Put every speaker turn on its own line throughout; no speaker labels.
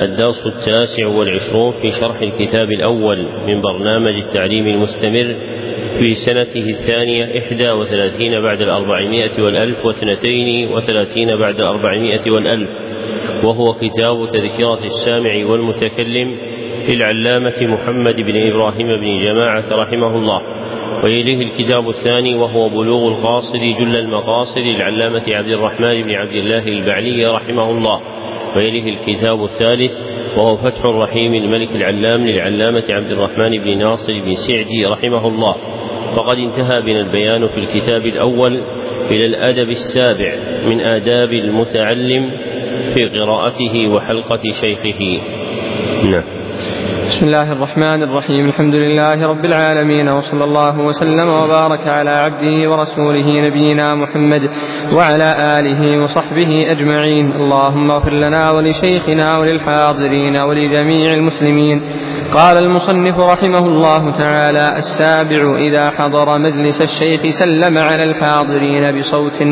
الدرس التاسع والعشرون في شرح الكتاب الأول من برنامج التعليم المستمر في سنته الثانية إحدى وثلاثين بعد الأربعمائة والألف واثنتين وثلاثين بعد الأربعمائة والألف وهو كتاب تذكرة السامع والمتكلم للعلامة محمد بن إبراهيم بن جماعة رحمه الله. ويليه الكتاب الثاني وهو بلوغ القاصد جل المقاصد للعلامة عبد الرحمن بن عبد الله البعلي رحمه الله. ويليه الكتاب الثالث وهو فتح الرحيم الملك العلام للعلامة عبد الرحمن بن ناصر بن سعدي رحمه الله. وقد انتهى بنا البيان في الكتاب الأول إلى الأدب السابع من آداب المتعلم في قراءته وحلقة شيخه. نعم.
بسم الله الرحمن الرحيم الحمد لله رب العالمين وصلى الله وسلم وبارك على عبده ورسوله نبينا محمد وعلى آله وصحبه أجمعين اللهم اغفر لنا ولشيخنا وللحاضرين ولجميع المسلمين قال المصنف رحمه الله تعالى السابع إذا حضر مجلس الشيخ سلم على الحاضرين بصوت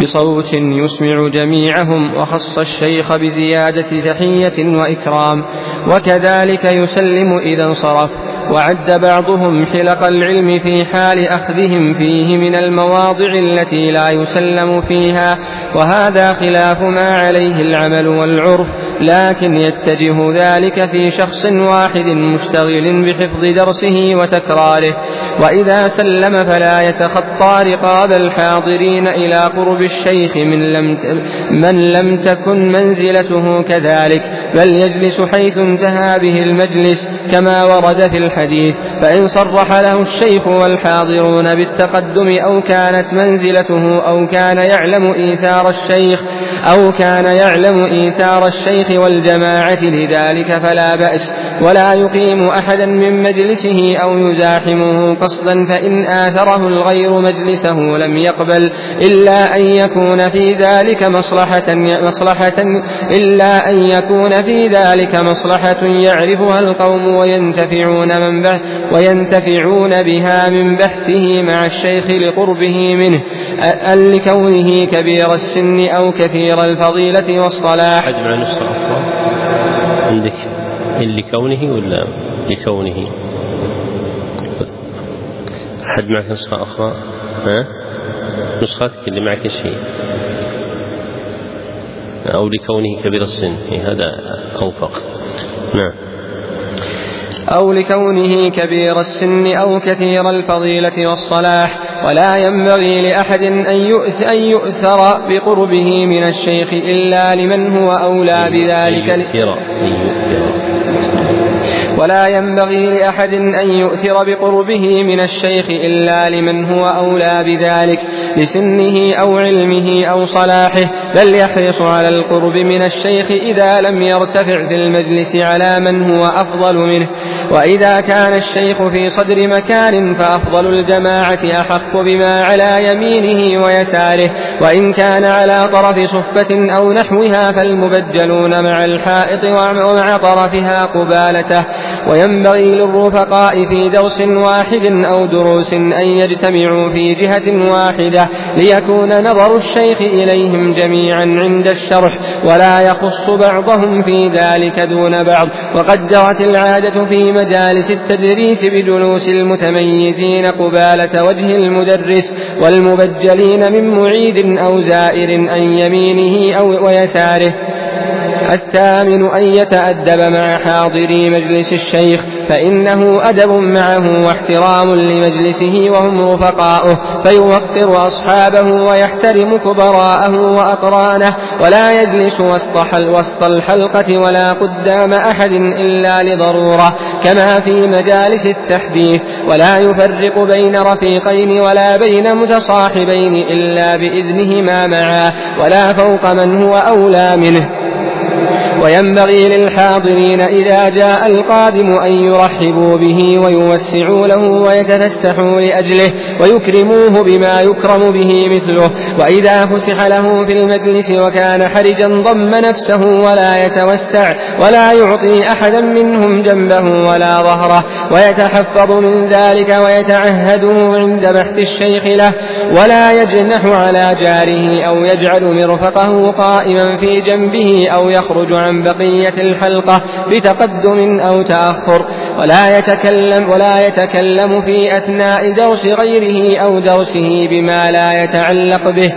بصوت يسمع جميعهم وخص الشيخ بزيادة تحية وإكرام وكذلك يسلم إذا انصرف وعد بعضهم حلق العلم في حال أخذهم فيه من المواضع التي لا يسلم فيها وهذا خلاف ما عليه العمل والعرف لكن يتجه ذلك في شخص واحد مشتغل بحفظ درسه وتكراره. وإذا سلم فلا يتخطى رقاب الحاضرين إلى قرب الشيخ من لم من لم تكن منزلته كذلك. بل يجلس حيث انتهى به المجلس كما ورد في الحديث. فإن صرح له الشيخ والحاضرون بالتقدم أو كانت منزلته أو كان يعلم إيثار الشيخ أو كان يعلم إيثار الشيخ والجماعة لذلك فلا بأس ولا يقيم أحدا من مجلسه أو يزاحمه قصدا فإن آثره الغير مجلسه لم يقبل إلا أن يكون في ذلك مصلحة مصلحة إلا أن يكون في ذلك مصلحة يعرفها القوم وينتفعون من بحث وينتفعون بها من بحثه مع الشيخ لقربه منه. أن لكونه كبير السن أو كثير الفضيلة والصلاح.
أجمع نسخة عندك لكونه ولا لكونه؟ أحد معك نسخة أخرى؟ ها؟ نسختك اللي معك شيء أو لكونه كبير السن. إيه هذا أوفق. نعم.
أو لكونه كبير السن أو كثير الفضيلة والصلاح. ولا ينبغي لأحد أن يؤثر بقربه من الشيخ إلا لمن هو أولى بذلك أن يؤثر, أن يؤثر. ولا ينبغي لأحد أن يؤثر بقربه من الشيخ إلا لمن هو أولى بذلك لسنه أو علمه أو صلاحه بل يحرص على القرب من الشيخ إذا لم يرتفع في المجلس على من هو أفضل منه. وإذا كان الشيخ في صدر مكان فأفضل الجماعة أحق بما على يمينه ويساره. وإن كان على طرف صفة أو نحوها فالمبجلون مع الحائط ومع طرفها قبالته. وينبغي للرفقاء في درس واحد أو دروس أن يجتمعوا في جهة واحدة ليكون نظر الشيخ إليهم جميعا. عند الشرح ولا يخص بعضهم في ذلك دون بعض. وقد جرت العادة في مجالس التدريس بجلوس المتميزين قبالة وجه المدرس والمبجلين من معيد أو زائر عن يمينه أو ويساره. الثامن أن يتأدب مع حاضري مجلس الشيخ فإنه أدب معه واحترام لمجلسه وهم رفقاؤه فيوقر أصحابه ويحترم كبراءه وأقرانه ولا يجلس وسط, الحلقة ولا قدام أحد إلا لضرورة كما في مجالس التحديث ولا يفرق بين رفيقين ولا بين متصاحبين إلا بإذنهما معا ولا فوق من هو أولى منه. وينبغي للحاضرين إذا جاء القادم أن يرحبوا به ويوسعوا له ويتفسحوا لأجله ويكرموه بما يكرم به مثله. وإذا فسح له في المجلس وكان حرجا ضم نفسه ولا يتوسع ولا يعطي أحدا منهم جنبه ولا ظهره. ويتحفظ من ذلك ويتعهده عند بحث الشيخ له. ولا يجنح على جاره أو يجعل مرفقه قائما في جنبه أو يخرج عن بقية الحلقة بتقدم أو تأخر. ولا يتكلم ولا يتكلم في أثناء درس غيره أو درسه بما لا يتعلق به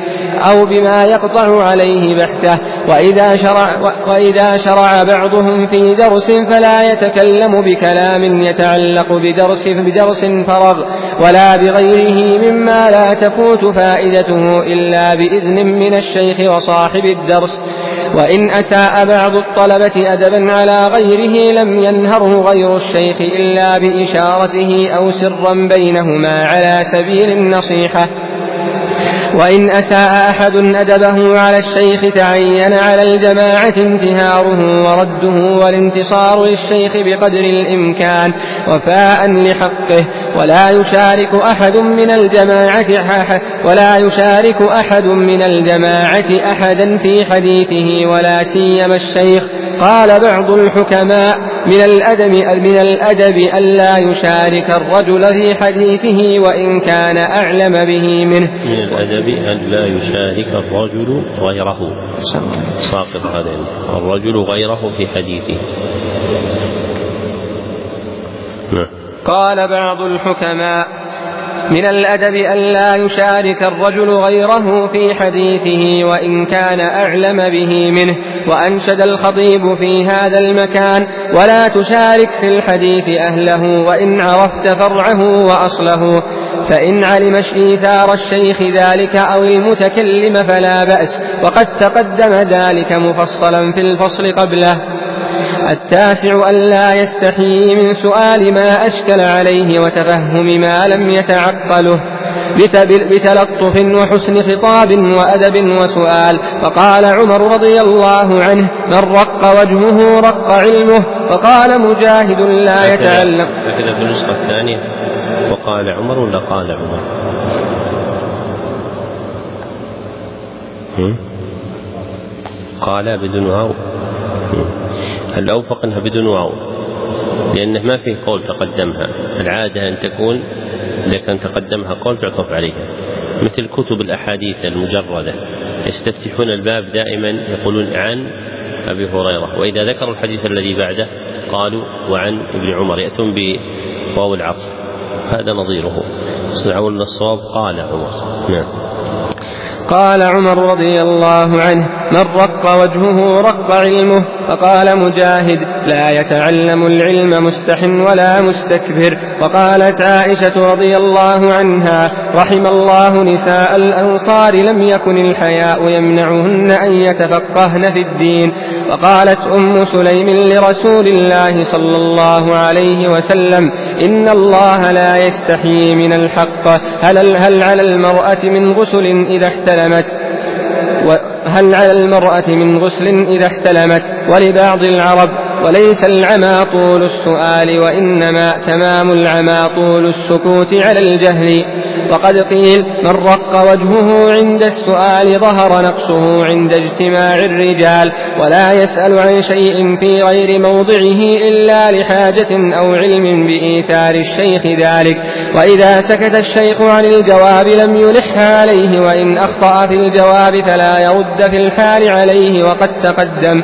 أو بما يقطع عليه بحثه. وإذا شرع وإذا شرع بعضهم في درس فلا يتكلم بكلام يتعلق بدرس بدرس فرغ ولا بغيره مما لا تفوت فائدته إلا بإذن من الشيخ وصاحب الدرس. وإن أساء بعض الطلبة أدبا على غيره لم ينهره غير الشيخ. إلا بإشارته أو سرا بينهما على سبيل النصيحة. وإن أساء أحد أدبه على الشيخ تعين على الجماعة انتهاره ورده والانتصار للشيخ بقدر الإمكان وفاء لحقه ولا يشارك أحد من الجماعة ولا يشارك أحد من الجماعة أحدا في حديثه ولا سيما الشيخ. قال بعض الحكماء من الأدب من الأدب ألا يشارك الرجل في حديثه وإن كان أعلم به منه.
من الأدب. أن لا يشارك الرجل غيره. ساقط هذا الرجل غيره في حديثه.
نعم. قال بعض الحكماء من الأدب ألا يشارك الرجل غيره في حديثه وإن كان أعلم به منه وأنشد الخطيب في هذا المكان ولا تشارك في الحديث أهله وإن عرفت فرعه وأصله فإن علم إيثار الشيخ ذلك أو المتكلم فلا بأس وقد تقدم ذلك مفصلا في الفصل قبله. التاسع ألا يستحيي من سؤال ما أشكل عليه وتفهم ما لم يتعقله بتلطف وحسن خطاب وأدب وسؤال. فقال عمر رضي الله عنه من رق وجهه رق علمه. وقال مجاهد لا يتعلم
هكذا في النسخة الثانية. وقال عمر ولا قال عمر؟ قال بدون واو. الأوفق أنها بدون واو لأنه ما فيه قول تقدمها العادة أن تكون إذا كان تقدمها قول تعطف عليها مثل كتب الأحاديث المجردة يستفتحون الباب دائما يقولون عن أبي هريرة وإذا ذكروا الحديث الذي بعده قالوا وعن ابن عمر يأتون بواو العطف هذا نظيره. صنعوا الصواب قال عمر. نعم.
قال عمر رضي الله عنه من رق وجهه رق علمه فقال مجاهد لا يتعلم العلم مستح ولا مستكبر وقالت عائشة رضي الله عنها رحم الله نساء الأنصار لم يكن الحياء يمنعهن أن يتفقهن في الدين وقالت أم سليم لرسول الله صلى الله عليه وسلم إن الله لا يستحيي من الحق. هل, هل على المرأة من غسل إذا احتلمت؟ هل على المرأة من غسل إذا احتلمت؟ ولبعض العرب وليس العمى طول السؤال وإنما تمام العمى طول السكوت على الجهل. وقد قيل من رق وجهه عند السؤال ظهر نقصه عند اجتماع الرجال ولا يسأل عن شيء في غير موضعه إلا لحاجة أو علم بإيثار الشيخ ذلك. وإذا سكت الشيخ عن الجواب لم يلح عليه وإن أخطأ في الجواب فلا يرد في الحال عليه وقد تقدم.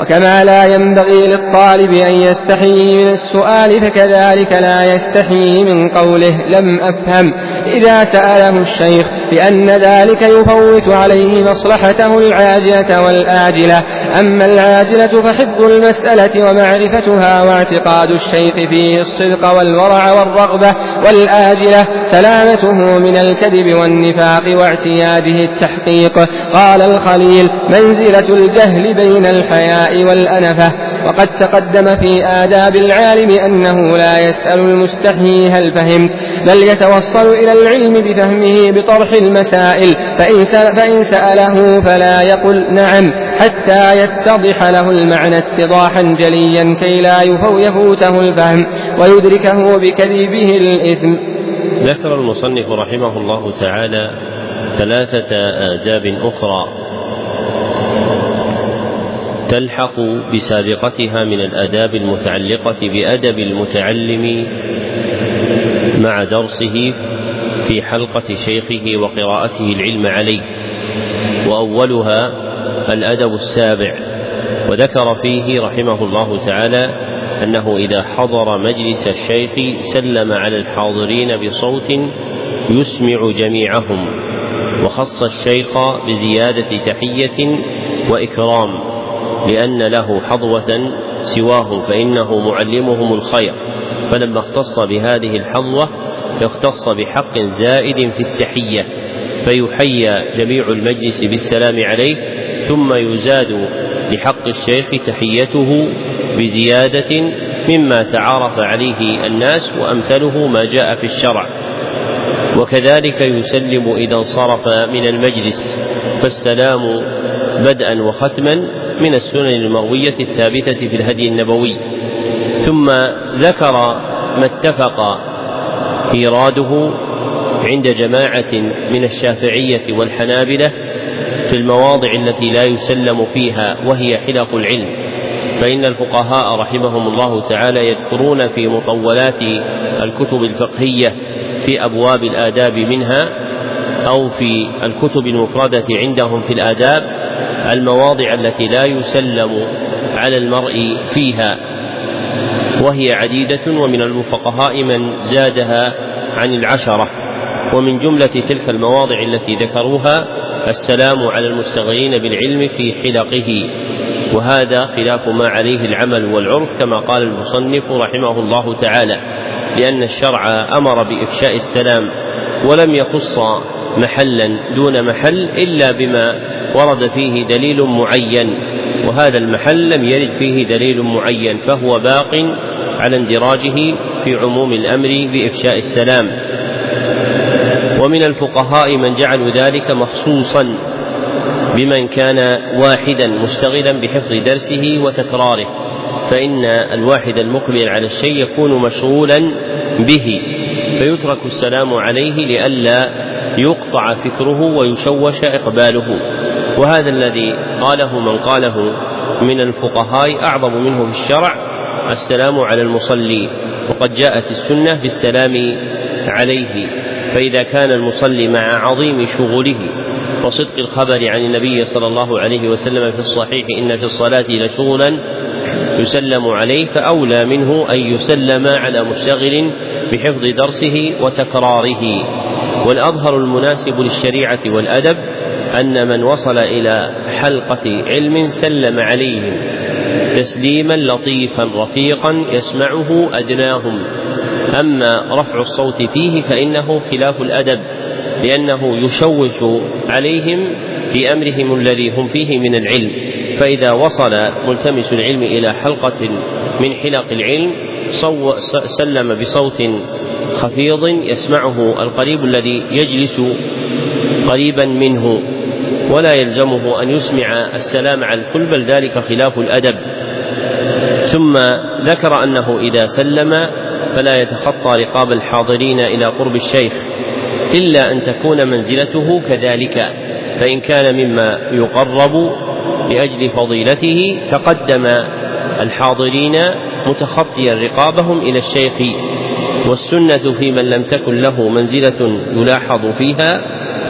وكما لا ينبغي للطالب أن يستحيي من السؤال فكذلك لا يستحيي من قوله لم أفهم. إذا سأله الشيخ لأن ذلك يفوت عليه مصلحته العاجلة والآجلة. أما العاجلة فحفظ المسألة ومعرفتها واعتقاد الشيخ فيه الصدق والورع والرغبة والآجلة سلامته من الكذب والنفاق واعتياده التحقيق. قال الخليل منزلة الجهل بين الحياء والأنفة. وقد تقدم في آداب العالم أنه لا يسأل المستحي هل فهمت؟ بل يتوصل إلى العلم بفهمه بطرح المسائل فإن, فإن سأله فلا يقل نعم حتى يتضح له المعنى اتضاحا جليا كي لا يفوته الفهم ويدركه بكذبه الإثم.
ذكر المصنف رحمه الله تعالى ثلاثة آداب أخرى تلحق بسابقتها من الآداب المتعلقة بأدب المتعلم مع درسه في حلقة شيخه وقراءته العلم عليه وأولها الأدب السابع وذكر فيه رحمه الله تعالى أنه إذا حضر مجلس الشيخ سلم على الحاضرين بصوت يسمع جميعهم وخص الشيخ بزيادة تحية وإكرام لأن له حظوة سواهم فإنه معلمهم الخير فلما اختص بهذه الحظوة اختص بحق زائد في التحية فيحيى جميع المجلس بالسلام عليه ثم يزاد لحق الشيخ تحيته بزيادة مما تعارف عليه الناس وأمثله ما جاء في الشرع. وكذلك يسلم إذا انصرف من المجلس فالسلام بدءا وختما من السنن المروية الثابتة في الهدي النبوي. ثم ذكر ما اتفق إيراده عند جماعة من الشافعية والحنابلة في المواضع التي لا يسلم فيها وهي حلق العلم. فإن الفقهاء رحمهم الله تعالى يذكرون في مطولات الكتب الفقهية في أبواب الآداب منها أو في الكتب المفردة عندهم في الآداب المواضع التي لا يسلم على المرء فيها. وهي عديدة ومن الفقهاء من زادها عن العشرة. ومن جملة تلك المواضع التي ذكروها السلام على المستغلين بالعلم في حلقه. وهذا خلاف ما عليه العمل والعرف كما قال المصنف رحمه الله تعالى لأن الشرع أمر بإفشاء السلام ولم يخص محلا دون محل إلا بما ورد فيه دليل معين. وهذا المحل لم يرد فيه دليل معين فهو باق على اندراجه في عموم الأمر بإفشاء السلام. ومن الفقهاء من جعلوا ذلك مخصوصا بمن كان واحدا مشتغلا بحفظ درسه وتكراره فإن الواحد المقبل على الشيء يكون مشغولا به فيترك السلام عليه لئلا يقطع فكره ويشوش إقباله. وهذا الذي قاله من قاله من الفقهاء أعظم منه في الشرع السلام على المصلي وقد جاءت السنة بالسلام عليه فإذا كان المصلي مع عظيم شغله وصدق الخبر عن النبي صلى الله عليه وسلم في الصحيح إن في الصلاة لشغلا يسلم عليه فأولى منه أن يسلم على مشتغل بحفظ درسه وتكراره. والأظهر المناسب للشريعة والأدب أن من وصل إلى حلقة علم سلم عليهم تسليما لطيفا رفيقا يسمعه أدناهم. أما رفع الصوت فيه فإنه خلاف الأدب لأنه يشوش عليهم في أمرهم الذي هم فيه من العلم. فإذا وصل ملتمس العلم إلى حلقة من حلق العلم سلم بصوت خفيض يسمعه القريب الذي يجلس قريبا منه ولا يلزمه أن يسمع السلام على الكل بل ذلك خلاف الأدب. ثم ذكر أنه إذا سلم فلا يتخطى رقاب الحاضرين إلى قرب الشيخ إلا أن تكون منزلته كذلك فإن كان مما يقرب لأجل فضيلته تقدم الحاضرين متخطيا رقابهم إلى الشيخ والسنة في من لم تكن له منزلة يلاحظ فيها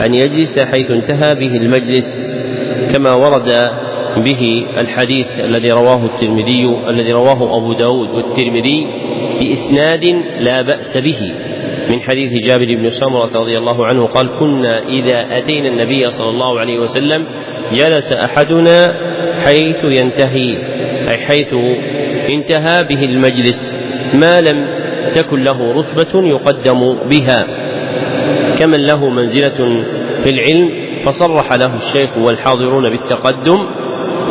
أن يجلس حيث انتهى به المجلس كما ورد به الحديث الذي رواه الترمذي الذي رواه أبو داود والترمذي بإسناد لا بأس به. من حديث جابر بن سمرة رضي الله عنه قال كنا إذا أتينا النبي صلى الله عليه وسلم جلس أحدنا حيث ينتهي أي حيث انتهى به المجلس ما لم تكن له رتبة يقدم بها. كمن له منزلة في العلم فصرح له الشيخ والحاضرون بالتقدم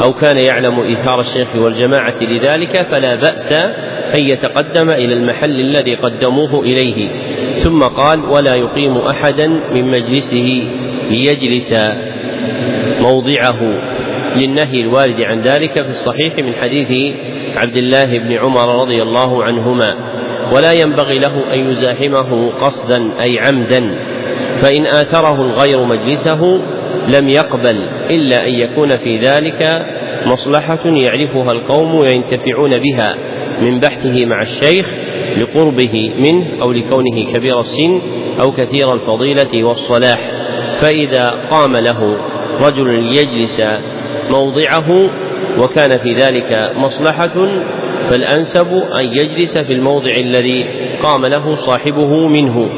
أو كان يعلم إيثار الشيخ والجماعة لذلك فلا بأس أن يتقدم إلى المحل الذي قدموه إليه. ثم قال ولا يقيم أحدا من مجلسه ليجلس موضعه للنهي الوارد عن ذلك في الصحيح من حديث عبد الله بن عمر رضي الله عنهما. ولا ينبغي له أن يزاحمه قصدا أي عمدا فإن آثره الغير مجلسه لم يقبل إلا أن يكون في ذلك مصلحة يعرفها القوم وينتفعون بها من بحثه مع الشيخ لقربه منه أو لكونه كبير السن أو كثير الفضيلة والصلاح. فإذا قام له رجل ليجلس موضعه وكان في ذلك مصلحة فالأنسب أن يجلس في الموضع الذي قام له صاحبه منه.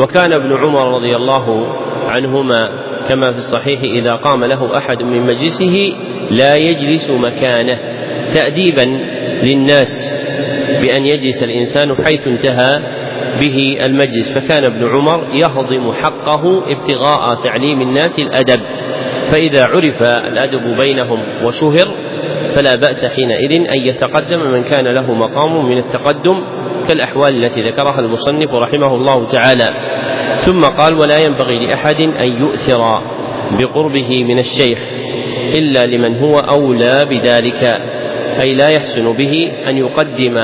وكان ابن عمر رضي الله عنهما كما في الصحيح إذا قام له أحد من مجلسه لا يجلس مكانه تأديبا للناس بأن يجلس الإنسان حيث انتهى به المجلس. فكان ابن عمر يهضم حقه ابتغاء تعليم الناس الأدب فإذا عرف الأدب بينهم وشهر فلا بأس حينئذ أن يتقدم من كان له مقام من التقدم كالأحوال التي ذكرها المصنف رحمه الله تعالى. ثم قال ولا ينبغي لأحد أن يؤثر بقربه من الشيخ إلا لمن هو أولى بذلك أي لا يحسن به أن يقدم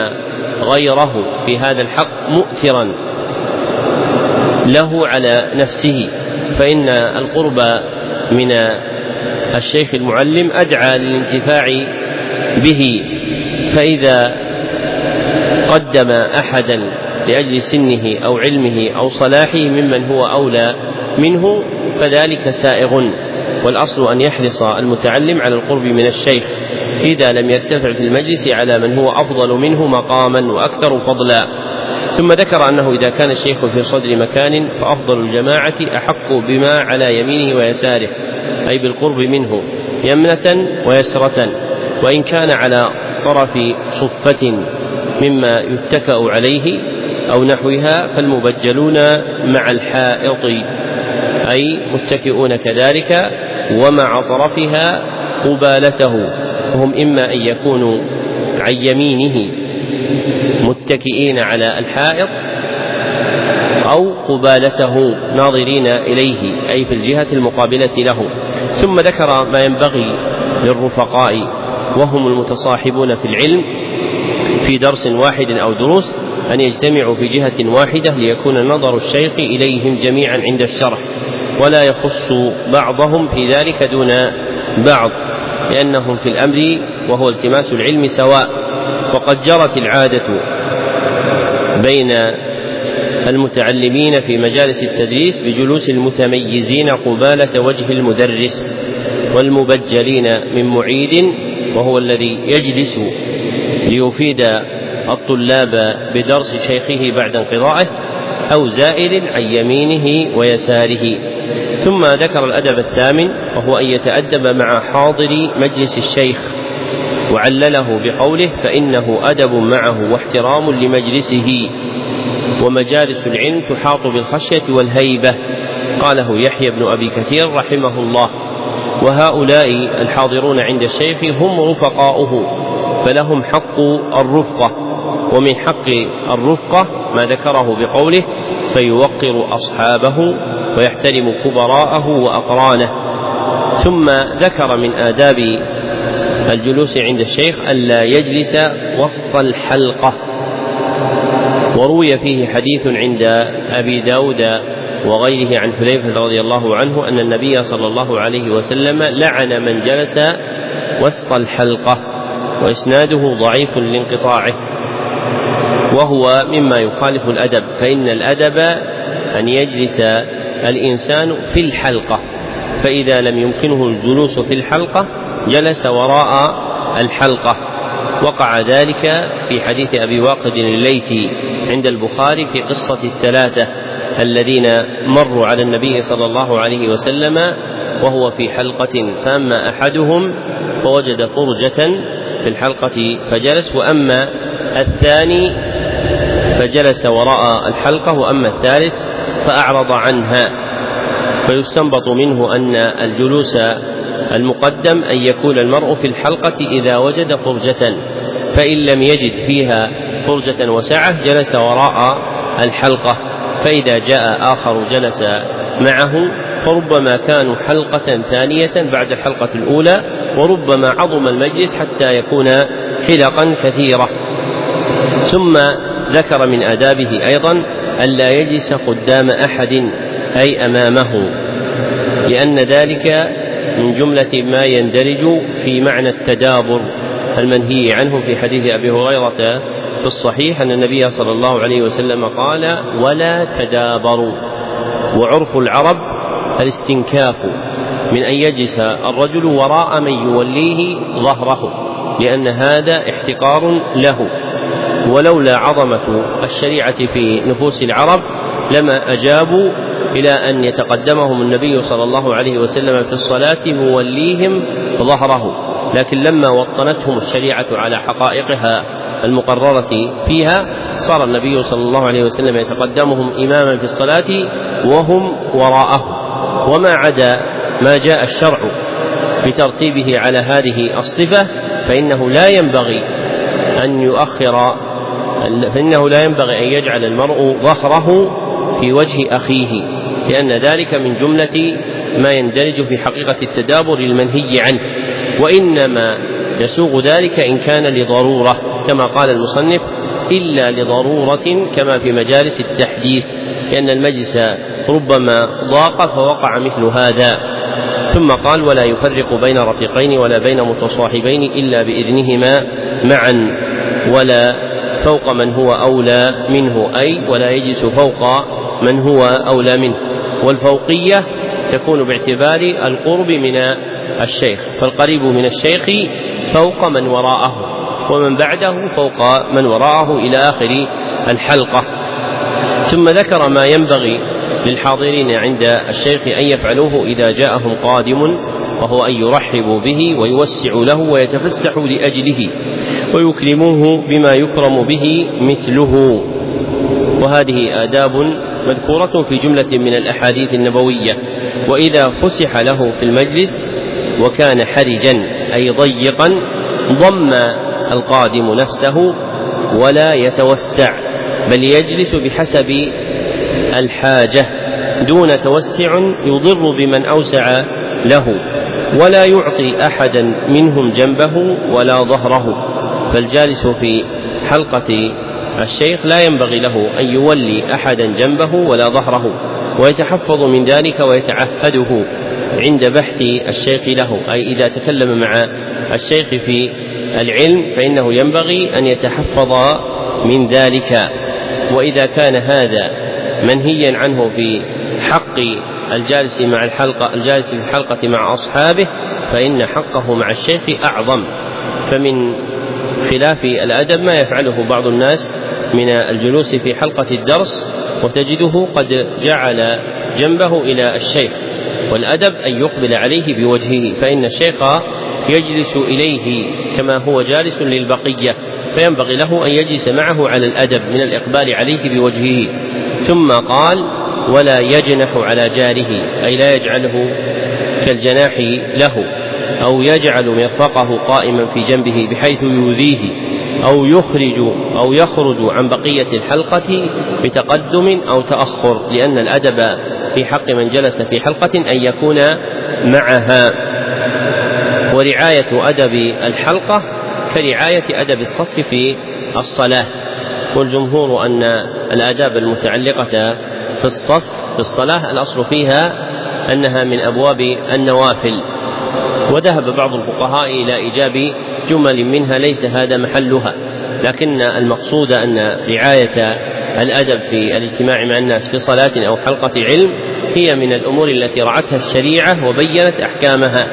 غيره في هذا الحق مؤثرا له على نفسه. فإن القرب من الشيخ المعلم أدعى للانتفاع به فإذا قدم أحدا لأجل سنه أو علمه أو صلاحه ممن هو أولى منه فذلك سائغ. والأصل أن يحرص المتعلم على القرب من الشيخ إذا لم يرتفع في المجلس على من هو أفضل منه مقاما وأكثر فضلا. ثم ذكر أنه إذا كان الشيخ في صدر مكان فأفضل الجماعة أحق بما على يمينه ويساره أي بالقرب منه يمنة ويسرة وإن كان على طرف صفة مما يتكأ عليه أو نحوها فالمبجلون مع الحائط أي متكئون كذلك ومع طرفها قبالته. وهم إما أن يكونوا عن يمينه متكئين على الحائط أو قبالته ناظرين إليه أي في الجهة المقابلة له. ثم ذكر ما ينبغي للرفقاء وهم المتصاحبون في العلم في درس واحد أو دروس أن يجتمعوا في جهة واحدة ليكون نظر الشيخ إليهم جميعا عند الشرح ولا يخص بعضهم في ذلك دون بعض لأنهم في الأمر وهو التماس العلم سواء. وقد جرت العادة بين المتعلمين في مجالس التدريس بجلوس المتميزين قبالة وجه المدرس والمبجلين من معيد وهو الذي يجلس ليفيد الطلاب بدرس شيخه بعد انقضائه أو زائل عن يمينه ويساره. ثم ذكر الأدب الثامن وهو أن يتأدب مع حاضر مجلس الشيخ وعلله بقوله فإنه أدب معه واحترام لمجلسه. ومجالس العلم تحاط بالخشية والهيبة قاله يحيى بن أبي كثير رحمه الله. وهؤلاء الحاضرون عند الشيخ هم رفقاؤه. فلهم حق الرفقة ومن حق الرفقة ما ذكره بقوله فيوقر أصحابه ويحترم كبراءه وأقرانه. ثم ذكر من آداب الجلوس عند الشيخ ألا يجلس وسط الحلقة. وروي فيه حديث عند أبي داود وغيره عن حذيفة رضي الله عنه أن النبي صلى الله عليه وسلم لعن من جلس وسط الحلقة. وإسناده ضعيف لانقطاعه وهو مما يخالف الأدب فإن الأدب أن يجلس الإنسان في الحلقة فإذا لم يمكنه الجلوس في الحلقة جلس وراء الحلقة. وقع ذلك في حديث أبي واقد الليثي عند البخاري في قصة الثلاثة الذين مروا على النبي صلى الله عليه وسلم وهو في حلقة فأما أحدهم فوجد فرجة في الحلقة فجلس وأما الثاني فجلس وراء الحلقة وأما الثالث فأعرض عنها. فيستنبط منه أن الجلوس المقدم أن يكون المرء في الحلقة إذا وجد فرجة فإن لم يجد فيها فرجة وسعة جلس وراء الحلقة. فإذا جاء آخر جلس معه فربما كانوا حلقة ثانية بعد الحلقة الأولى وربما عظم المجلس حتى يكون حلقا كثيرة ثم ذكر من آدابه أيضا ألا يجلس قدام أحد أي أمامه لأن ذلك من جملة ما يندرج في معنى التدابر المنهي عنه في حديث أبي هريرة في الصحيح أن النبي صلى الله عليه وسلم قال ولا تدابروا. وعرف العرب الاستنكاف من أن يجلس الرجل وراء من يوليه ظهره لأن هذا احتقار له. ولولا عظمة الشريعة في نفوس العرب لما أجابوا إلى أن يتقدمهم النبي صلى الله عليه وسلم في الصلاة موليهم ظهره. لكن لما وطنتهم الشريعة على حقائقها المقررة فيها صار النبي صلى الله عليه وسلم يتقدمهم إماما في الصلاة وهم وراءه. وما عدا ما جاء الشرع بترتيبه على هذه الصفة فإنه لا ينبغي أن يؤخر فإنه لا ينبغي أن يجعل المرء ظهره في وجه أخيه لأن ذلك من جملة ما يندرج في حقيقة التدابر المنهي عنه. وإنما يسوغ ذلك إن كان لضرورة كما قال المصنف إلا لضرورة كما في مجالس التحديث لأن المجلس ربما ضاق فوقع مثل هذا. ثم قال ولا يفرق بين رفيقين ولا بين متصاحبين إلا بإذنهما معا ولا فوق من هو أولى منه أي ولا يجلس فوق من هو أولى منه. والفوقية تكون باعتبار القرب من الشيخ فالقريب من الشيخ فوق من وراءه ومن بعده فوق من وراءه إلى آخر الحلقة. ثم ذكر ما ينبغي للحاضرين عند الشيخ أن يفعلوه إذا جاءهم قادم وهو أن يرحبوا به ويوسعوا له ويتفسحوا لأجله ويكرموه بما يكرم به مثله. وهذه آداب مذكورة في جملة من الأحاديث النبوية. وإذا فسح له في المجلس وكان حرجا أي ضيقا ضم القادم نفسه ولا يتوسع بل يجلس بحسب الحاجة دون توسع يضر بمن أوسع له ولا يعطي أحدا منهم جنبه ولا ظهره. فالجالس في حلقة الشيخ لا ينبغي له أن يولي أحدا جنبه ولا ظهره ويتحفظ من ذلك ويتعهده عند بحث الشيخ له. أي إذا تكلم مع الشيخ في العلم فإنه ينبغي أن يتحفظ من ذلك. وإذا كان هذا منهيا عنه في حق الجالس مع الحلقة الجالس في الحلقة مع أصحابه فإن حقه مع الشيخ أعظم. فمن خلاف الأدب ما يفعله بعض الناس من الجلوس في حلقة الدرس وتجده قد جعل جنبه إلى الشيخ. والأدب أن يقبل عليه بوجهه فإن الشيخ يجلس إليه كما هو جالس للبقية. فينبغي له أن يجلس معه على الأدب من الإقبال عليه بوجهه. ثم قال ولا يجنح على جاره أي لا يجعله كالجناح له أو يجعل مرفقه قائما في جنبه بحيث يؤذيه أو يخرج أو يخرج عن بقية الحلقة بتقدم أو تأخر لأن الأدب في حق من جلس في حلقة أن يكون معها. ورعاية أدب الحلقة كرعاية أدب الصف في الصلاة. والجمهور أن الآداب المتعلقة في الصف في الصلاة الأصل فيها أنها من أبواب النوافل. وذهب بعض الفقهاء إلى إيجاب جمل منها ليس هذا محلها. لكن المقصود أن رعاية الأدب في الاجتماع مع الناس في صلاة أو حلقة علم هي من الأمور التي رعتها الشريعة وبينت أحكامها.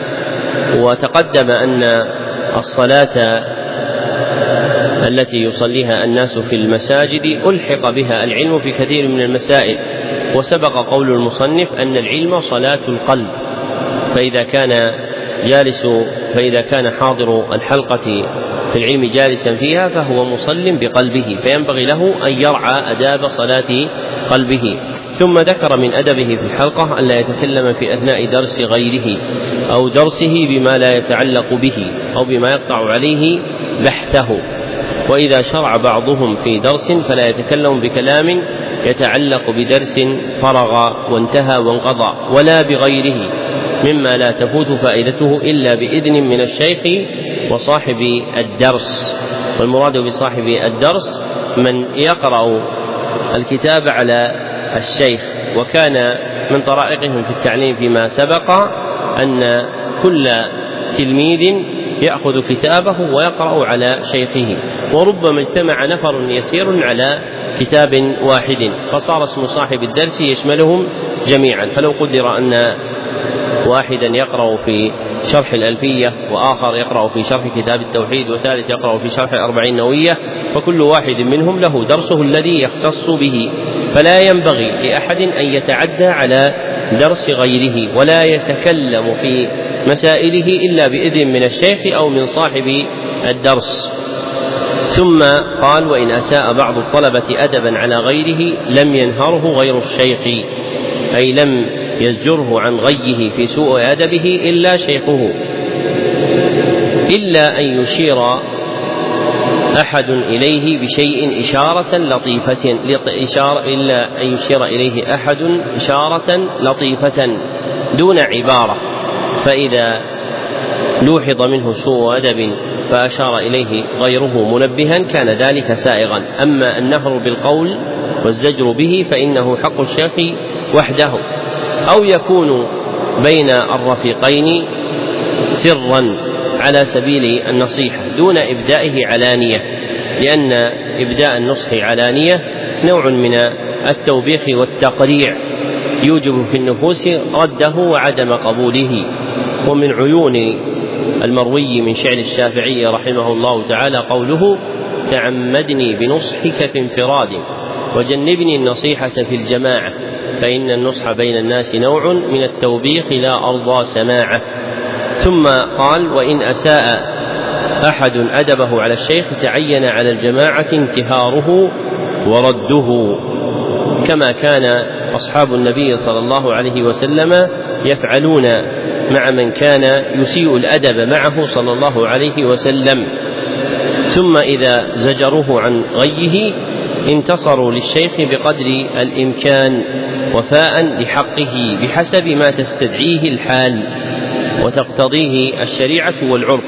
وتقدم أن الصلاة التي يصليها الناس في المساجد ألحق بها العلم في كثير من المسائل. وسبق قول المصنف أن العلم صلاة القلب. فإذا كان جالس فإذا كان حاضر الحلقة في العلم جالسا فيها فهو مصل بقلبه. فينبغي له أن يرعى أداب صلاة قلبه. ثم ذكر من أدبه في الحلقة ألا يتكلم في أثناء درس غيره أو درسه بما لا يتعلق به أو بما يقطع عليه بحثه. وإذا شرع بعضهم في درس فلا يتكلم بكلام يتعلق بدرس فرغ وانتهى وانقضى ولا بغيره مما لا تفوت فائدته إلا بإذن من الشيخ وصاحب الدرس. والمراد بصاحب الدرس من يقرأ الكتاب على الشيخ. وكان من طرائقهم في التعليم فيما سبق أن كل تلميذ يأخذ كتابه ويقرأ على شيخه. وربما اجتمع نفر يسير على كتاب واحد. فصار اسم صاحب الدرس يشملهم جميعا. فلو قدر أن واحدا يقرأ في شرح الألفية وآخر يقرأ في شرح كتاب التوحيد وثالث يقرأ في شرح الأربعين نوية فكل واحد منهم له درسه الذي يختص به. فلا ينبغي لأحد أن يتعدى على درس غيره ولا يتكلم في مسائله إلا بإذن من الشيخ أو من صاحب الدرس. ثم قال وإن أساء بعض الطلبة أدبا على غيره لم ينهره غير الشيخ أي لم يزجره عن غيه في سوء أدبه إلا شيخه إلا أن يشير أحد إليه بشيء إشارة لطيفة إشارة إلا أن يشير إليه أحد إشارة لطيفة دون عبارة. فإذا لوحظ منه سوء أدب فأشار إليه غيره منبها كان ذلك سائغا. أما النهر بالقول والزجر به فإنه حق الشيخ وحده. أو يكون بين الرفيقين سرا. على سبيل النصيحة دون إبدائه علانية لأن إبداء النصح علانية نوع من التوبيخ والتقريع يوجب في النفوس رده وعدم قبوله. ومن عيون المروي من شعر الشافعي رحمه الله تعالى قوله تعمدني بنصحك في انفراد وجنبني النصيحة في الجماعة فإن النصح بين الناس نوع من التوبيخ لا أرضى سماعه. ثم قال وإن أساء أحد أدبه على الشيخ تعين على الجماعة انتهاره ورده. كما كان أصحاب النبي صلى الله عليه وسلم يفعلون مع من كان يسيء الأدب معه صلى الله عليه وسلم. ثم إذا زجروه عن غيه انتصروا للشيخ بقدر الإمكان وفاء لحقه بحسب ما تستدعيه الحال. وتقتضيه الشريعة والعرف.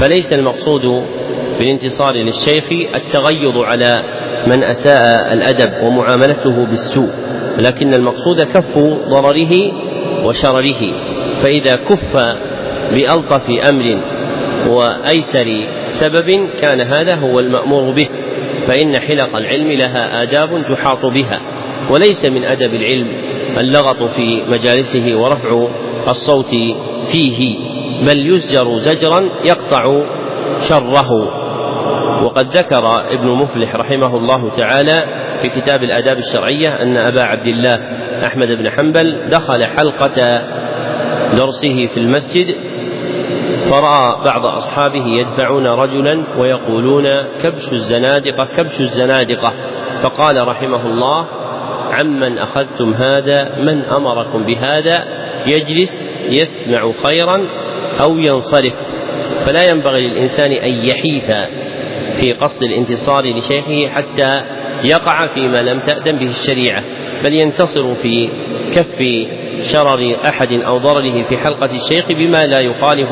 فليس المقصود بالانتصار للشيخ التغيظ على من أساء الأدب ومعاملته بالسوء لكن المقصود كف ضرره وشرره. فإذا كف بألطف أمر وأيسر سبب كان هذا هو المأمور به فإن حلق العلم لها آداب تحاط بها. وليس من أدب العلم اللغط في مجالسه ورفع الصوت فيه بل يزجر زجرا يقطع شره. وقد ذكر ابن مفلح رحمه الله تعالى في كتاب الآداب الشرعية أن أبا عبد الله أحمد بن حنبل دخل حلقة درسه في المسجد فرأى بعض أصحابه يدفعون رجلا ويقولون كبش الزنادقة كبش الزنادقة. فقال رحمه الله عمن أخذتم هذا من أمركم بهذا؟ يجلس يسمع خيرا أو ينصرف. فلا ينبغي للإنسان أن يحيف في قصد الانتصار لشيخه حتى يقع فيما لم تأذن به الشريعة بل ينتصر في كف شرر أحد أو ضرره في حلقة الشيخ بما لا يخالف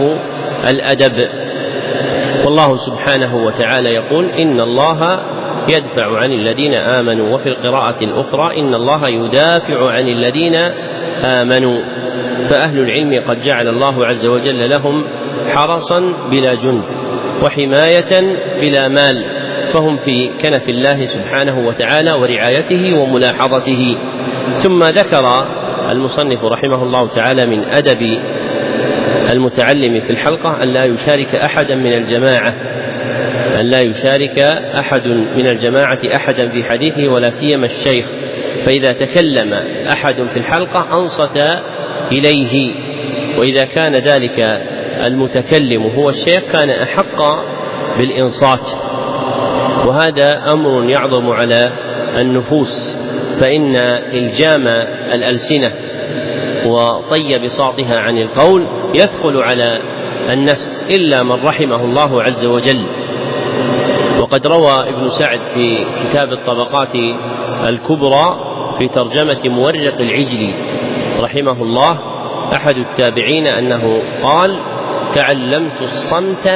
الأدب. والله سبحانه وتعالى يقول إن الله يدفع عن الذين آمنوا وفي القراءة الأخرى إن الله يدافع عن الذين آمنوا. فأهل العلم قد جعل الله عز وجل لهم حرسا بلا جند وحماية بلا مال فهم في كنف الله سبحانه وتعالى ورعايته وملاحظته. ثم ذكر المصنف رحمه الله تعالى من أدب المتعلم في الحلقة أن لا يشارك أحدا من الجماعة أن لا يشارك أحد من الجماعة أحدا في حديثه ولا سيما الشيخ. فإذا تكلم أحد في الحلقة أنصت إليه. وإذا كان ذلك المتكلم هو الشيخ كان أحق بالإنصات. وهذا أمر يعظم على النفوس فإن إلجام الألسنة وطي بساطها عن القول يثقل على النفس إلا من رحمه الله عز وجل. وقد روى ابن سعد في كتاب الطبقات الكبرى في ترجمة مورق العجلي رحمه الله أحد التابعين أنه قال تعلمت الصمت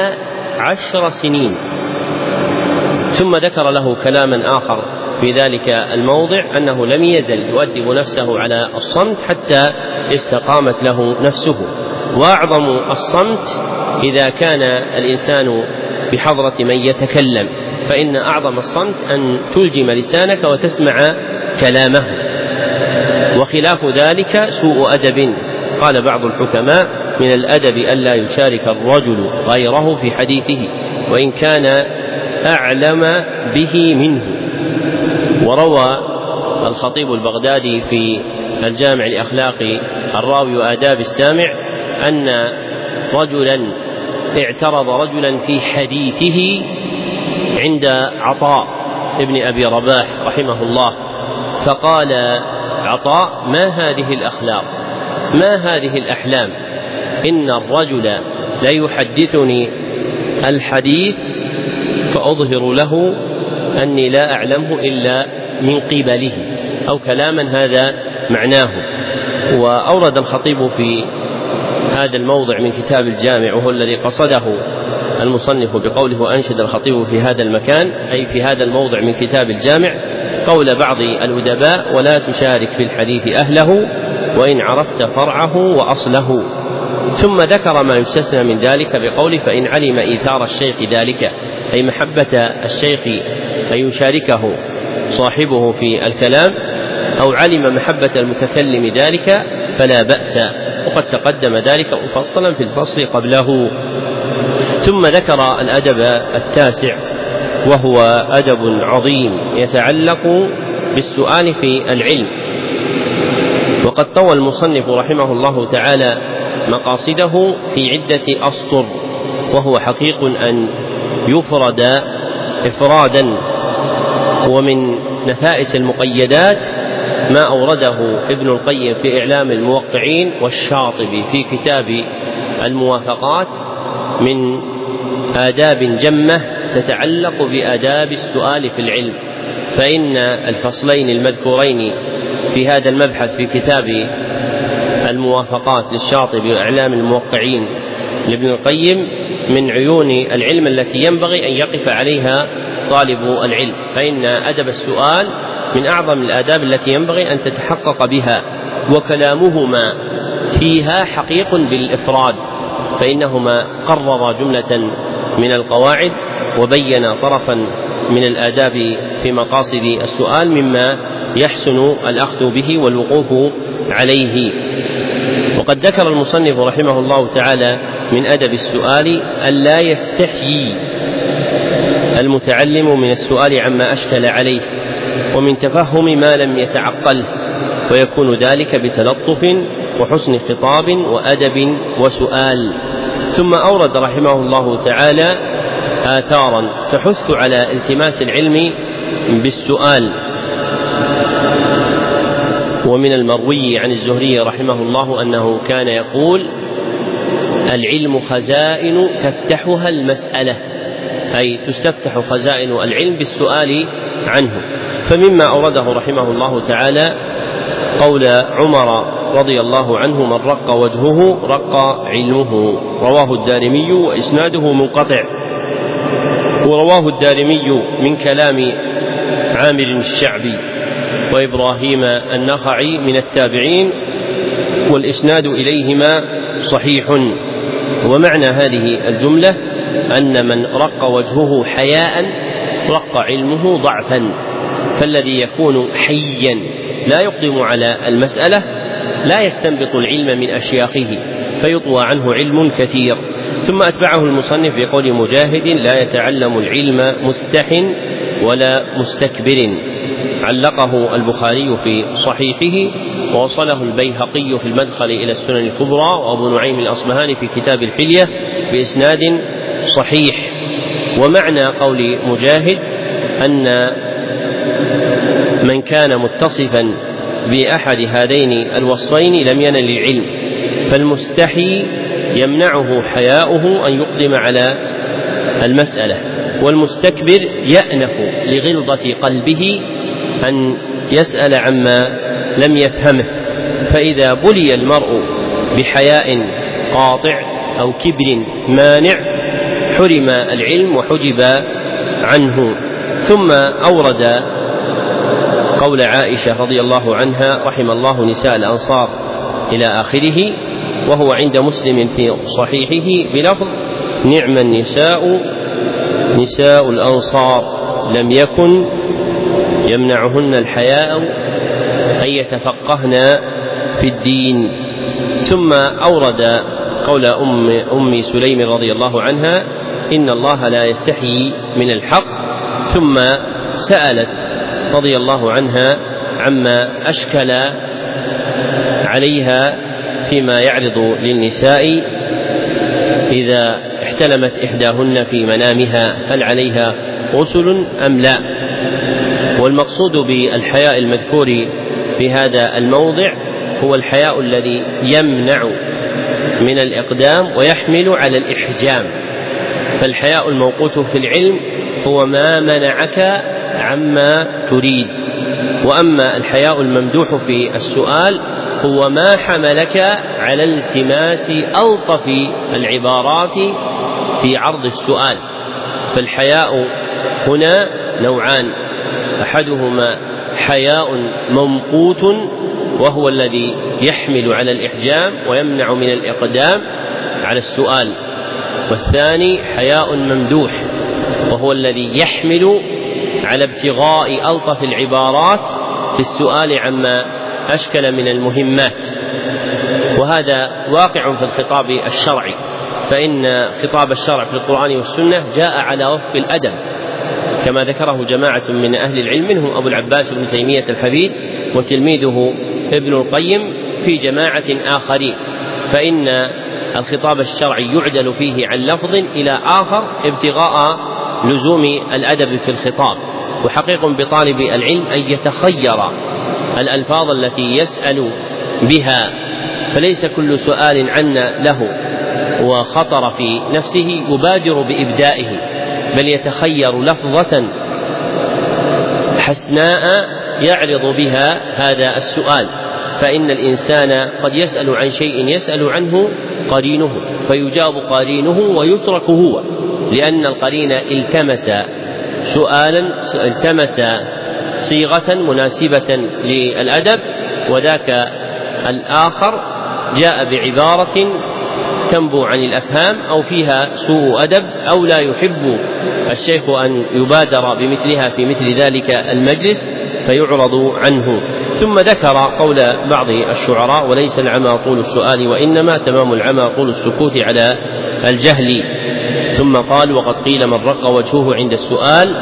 عشر سنين. ثم ذكر له كلاما آخر في ذلك الموضع أنه لم يزل يؤدب نفسه على الصمت حتى استقامت له نفسه. وأعظم الصمت إذا كان الإنسان بحضرة من يتكلم فإن أعظم الصمت أن تلجم لسانك وتسمع كلامه. وخلاف ذلك سوء أدب. قال بعض الحكماء من الأدب ألا يشارك الرجل غيره في حديثه وإن كان أعلم به منه. وروى الخطيب البغدادي في الجامع لأخلاق الراوي وآداب السامع أن رجلا اعترض رجلا في حديثه عند عطاء ابن أبي رباح رحمه الله فقال عطاء ما هذه الأخلاق؟ ما هذه الأحلام؟ إن الرجل ليحدثني الحديث فأظهر له أني لا أعلمه إلا من قبله. أو كلاما هذا معناه. وأورد الخطيب في هذا الموضع من كتاب الجامع وهو الذي قصده المصنف بقوله وأنشد الخطيب في هذا المكان أي في هذا الموضع من كتاب الجامع قول بعض الأدباء ولا تشارك في الحديث أهله وإن عرفت فرعه وأصله. ثم ذكر ما يستثنى من ذلك بقوله فإن علم إيثار الشيخ ذلك أي محبة الشيخ أن يشاركه صاحبه في الكلام أو علم محبة المتكلم ذلك فلا بأس. وقد تقدم ذلك مفصلا في الفصل قبله. ثم ذكر الأدب التاسع وهو أدب عظيم يتعلق بالسؤال في العلم. وقد طوى المصنف رحمه الله تعالى مقاصده في عدة أسطر وهو حقيق أن يفرد إفرادا ومن نفائس المقيدات ما أورده ابن القيم في إعلام الموقعين والشاطبي في كتاب الموافقات من آداب جمة تتعلق بآداب السؤال في العلم فإن الفصلين المذكورين في هذا المبحث في كتاب الموافقات للشاطبي وإعلام الموقعين لابن القيم من عيون العلم التي ينبغي أن يقف عليها طالب العلم فإن أدب السؤال من أعظم الآداب التي ينبغي أن تتحقق بها وكلامهما فيها حقيق بالإفراد فإنهما قرر جملة من القواعد وبين طرفا من الآداب في مقاصد السؤال مما يحسن الأخذ به والوقوف عليه. وقد ذكر المصنف رحمه الله تعالى من أدب السؤال ألا يستحيي المتعلم من السؤال عما أشكل عليه ومن تفهم ما لم يتعقله ويكون ذلك بتلطف وحسن خطاب وأدب وسؤال. ثم أورد رحمه الله تعالى آثارا تحث على التماس العلم بالسؤال. ومن المروي عن الزهري رحمه الله أنه كان يقول العلم خزائن تفتحها المسألة أي تستفتح خزائن العلم بالسؤال عنه. فمما أورده رحمه الله تعالى قول عمر رضي الله عنه من رق وجهه رق علمه رواه الدارمي وإسناده منقطع. ورواه الدارمي من كلام عامر الشعبي وإبراهيم النخعي من التابعين والإسناد إليهما صحيح. ومعنى هذه الجملة أن من رق وجهه حياء رق علمه ضعفا فالذي يكون حيا لا يقدم على المسألة لا يستنبط العلم من أشياخه فيطوى عنه علم كثير. ثم أتبعه المصنف بقول مجاهد لا يتعلم العلم مستح ولا مستكبر. علقه البخاري في صحيحه ووصله البيهقي في المدخل إلى السنن الكبرى وأبو نعيم الأصبهاني في كتاب الحلية بإسناد صحيح. ومعنى قول مجاهد أن من كان متصفا بأحد هذين الوصفين لم ينل العلم فالمستحي يمنعه حياؤه أن يقدم على المسألة. والمستكبر يأنف لغلظة قلبه أن يسأل عما لم يفهمه. فإذا بلي المرء بحياء قاطع أو كبر مانع حرم العلم وحجب عنه. ثم أورد قول عائشة رضي الله عنها رحم الله نساء الأنصار إلى آخره وهو عند مسلم في صحيحه بلفظ نعم النساء نساء الأنصار لم يكن يمنعهن الحياء أن يتفقهن في الدين. ثم أورد قول أم أم سليم رضي الله عنها إن الله لا يستحيي من الحق. ثم سألت رضي الله عنها عما أشكل عليها فيما يعرض للنساء إذا احتلمت إحداهن في منامها هل عليها غسل أم لا؟ والمقصود بالحياء المذكور في هذا الموضع هو الحياء الذي يمنع من الإقدام ويحمل على الإحجام. فالحياء الموقوت في العلم هو ما منعك عما تريد. وأما الحياء الممدوح في السؤال هو ما حملك على التماس ألطف العبارات في عرض السؤال. فالحياء هنا نوعان. أحدهما حياء ممقوت وهو الذي يحمل على الإحجام ويمنع من الإقدام على السؤال. والثاني حياء ممدوح وهو الذي يحمل على ابتغاء ألطف العبارات في السؤال عما أشكل من المهمات. وهذا واقع في الخطاب الشرعي. فإن خطاب الشرع في القرآن والسنة جاء على وفق الأدب. كما ذكره جماعة من أهل العلم منهم أبو العباس بن تيمية الحفيد وتلميذه ابن القيم في جماعة آخرين. فإن الخطاب الشرعي يعدل فيه عن لفظ إلى آخر ابتغاء لزوم الأدب في الخطاب. وحقيق بطالب العلم أن يتخير الألفاظ التي يسأل بها فليس كل سؤال عنا له وخطر في نفسه يبادر بإبدائه بل يتخير لفظة حسناء يعرض بها هذا السؤال. فإن الإنسان قد يسأل عن شيء يسأل عنه قرينه فيجاب قرينه ويترك هو لأن القرين التمس سؤالا التمس صيغة مناسبة للأدب وذاك الآخر جاء بعبارة تنبو عن الأفهام أو فيها سوء أدب أو لا يحب الشيخ أن يبادر بمثلها في مثل ذلك المجلس فيعرض عنه. ثم ذكر قول بعض الشعراء وليس العمى طول السؤال وإنما تمام العمى طول السكوت على الجهل. ثم قال وقد قيل من رق وجهه عند السؤال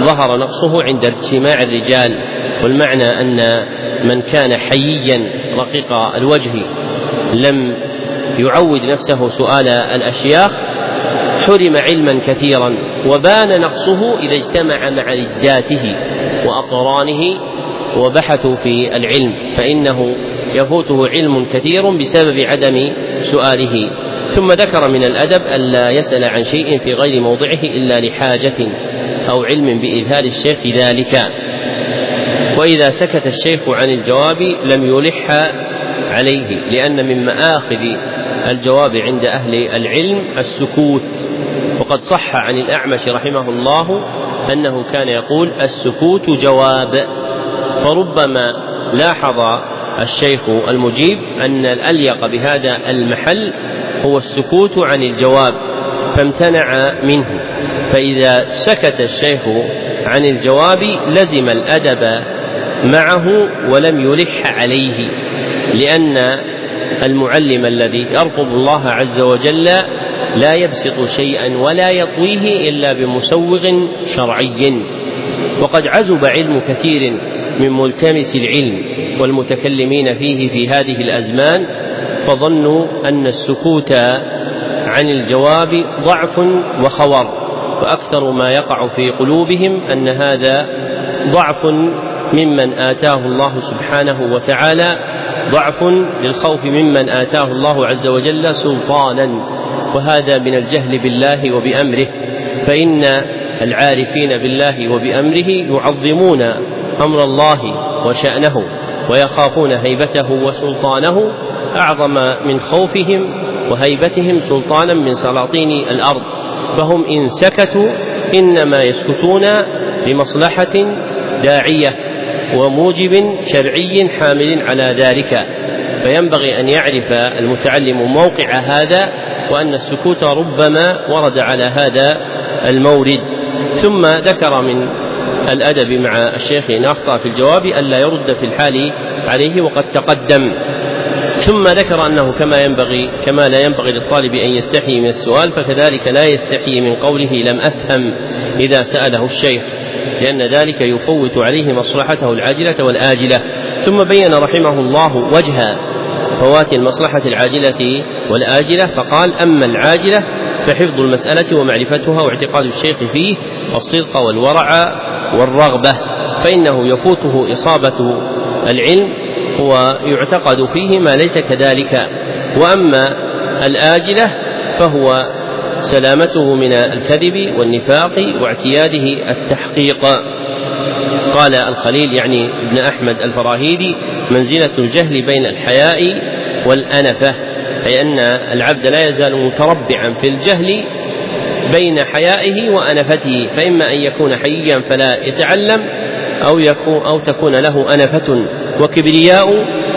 ظهر نقصه عند اجتماع الرجال والمعنى أن من كان حييا رقيق الوجه لم يعود نفسه سؤال الأشياخ حرم علما كثيرا وبان نقصه إذا اجتمع مع رداته وأقرانه وبحثوا في العلم فإنه يفوته علم كثير بسبب عدم سؤاله. ثم ذكر من الأدب الا يسأل عن شيء في غير موضعه إلا لحاجة أو علم بإذهال الشيخ ذلك. وإذا سكت الشيخ عن الجواب لم يلح عليه لأن من مآخذ الجواب عند أهل العلم السكوت. وقد صح عن الأعمش رحمه الله أنه كان يقول السكوت جواب. فربما لاحظ الشيخ المجيب أن الأليق بهذا المحل هو السكوت عن الجواب فامتنع منه. فإذا سكت الشيخ عن الجواب لزم الأدب معه ولم يلح عليه لأن المعلم الذي يرقب الله عز وجل لا يبسط شيئا ولا يطويه إلا بمسوغ شرعي. وقد عزب علم كثير من ملتمس العلم والمتكلمين فيه في هذه الأزمان فظنوا أن السكوت عن الجواب ضعف وخور. وأكثر ما يقع في قلوبهم أن هذا ضعف ممن آتاه الله سبحانه وتعالى ضعف للخوف ممن آتاه الله عز وجل سلطانا وهذا من الجهل بالله وبأمره فإن العارفين بالله وبأمره يعظمون أمر الله وشأنه ويخافون هيبته وسلطانه أعظم من خوفهم وهيبتهم سلطانا من سلاطين الأرض. فهم إن سكتوا إنما يسكتون لمصلحة داعية وموجب شرعي حامل على ذلك. فينبغي أن يعرف المتعلم موقع هذا وأن السكوت ربما ورد على هذا المورد. ثم ذكر من الأدب مع الشيخ أخطأ في الجواب ألا يرد في الحال عليه وقد تقدم. ثم ذكر أنه كما ينبغي كما لا ينبغي للطالب أن يستحي من السؤال فكذلك لا يستحي من قوله لم أفهم إذا سأله الشيخ لأن ذلك يفوت عليه مصلحته العاجلة والآجلة. ثم بين رحمه الله وجه فوات المصلحة العاجلة والآجلة فقال أما العاجلة فحفظ المسألة ومعرفتها واعتقاد الشيخ فيه الصدق والورع والرغبة فإنه يفوته إصابة العلم ويعتقد فيه ما ليس كذلك. وأما الآجلة فهو سلامته من الكذب والنفاق واعتياده التحقيق. قال الخليل يعني ابن أحمد الفراهيدي منزلة الجهل بين الحياء والأنفة أي أن العبد لا يزال متربعا في الجهل بين حيائه وأنفته فإما أن يكون حيا فلا يتعلم أو يكون أو تكون له أنفة وكبرياء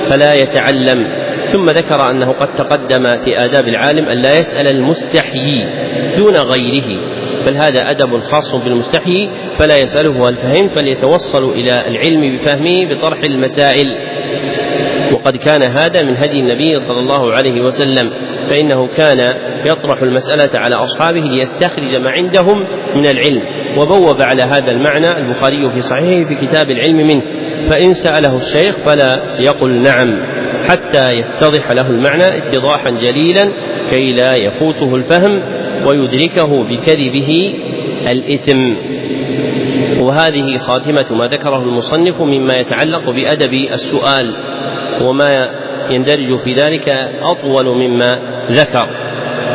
فلا يتعلم. ثم ذكر أنه قد تقدم في آداب العالم أن لا يسأل المستحيي دون غيره بل هذا أدب خاص بالمستحيي فلا يسأله هل فهمت بل إلى العلم بفهمه بطرح المسائل. وقد كان هذا من هدي النبي صلى الله عليه وسلم فإنه كان يطرح المسألة على أصحابه ليستخرج ما عندهم من العلم. وبوب على هذا المعنى البخاري في صحيحه في كتاب العلم منه. فإن سأله الشيخ فلا يقل نعم حتى يتضح له المعنى اتضاحا جليلا كي لا يفوته الفهم ويدركه بكذبه الإثم. وهذه خاتمة ما ذكره المصنف مما يتعلق بأدب السؤال وما يندرج في ذلك أطول مما ذكر.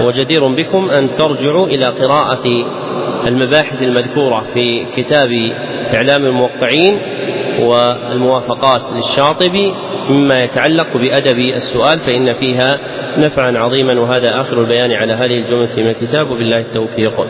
وجدير بكم أن ترجعوا إلى قراءة المباحث المذكورة في كتاب إعلام الموقعين والموافقات للشاطبي مما يتعلق بأدب السؤال فإن فيها نفعا عظيما وهذا آخر البيان على هذه الجملة من الكتاب. وبالله التوفيق.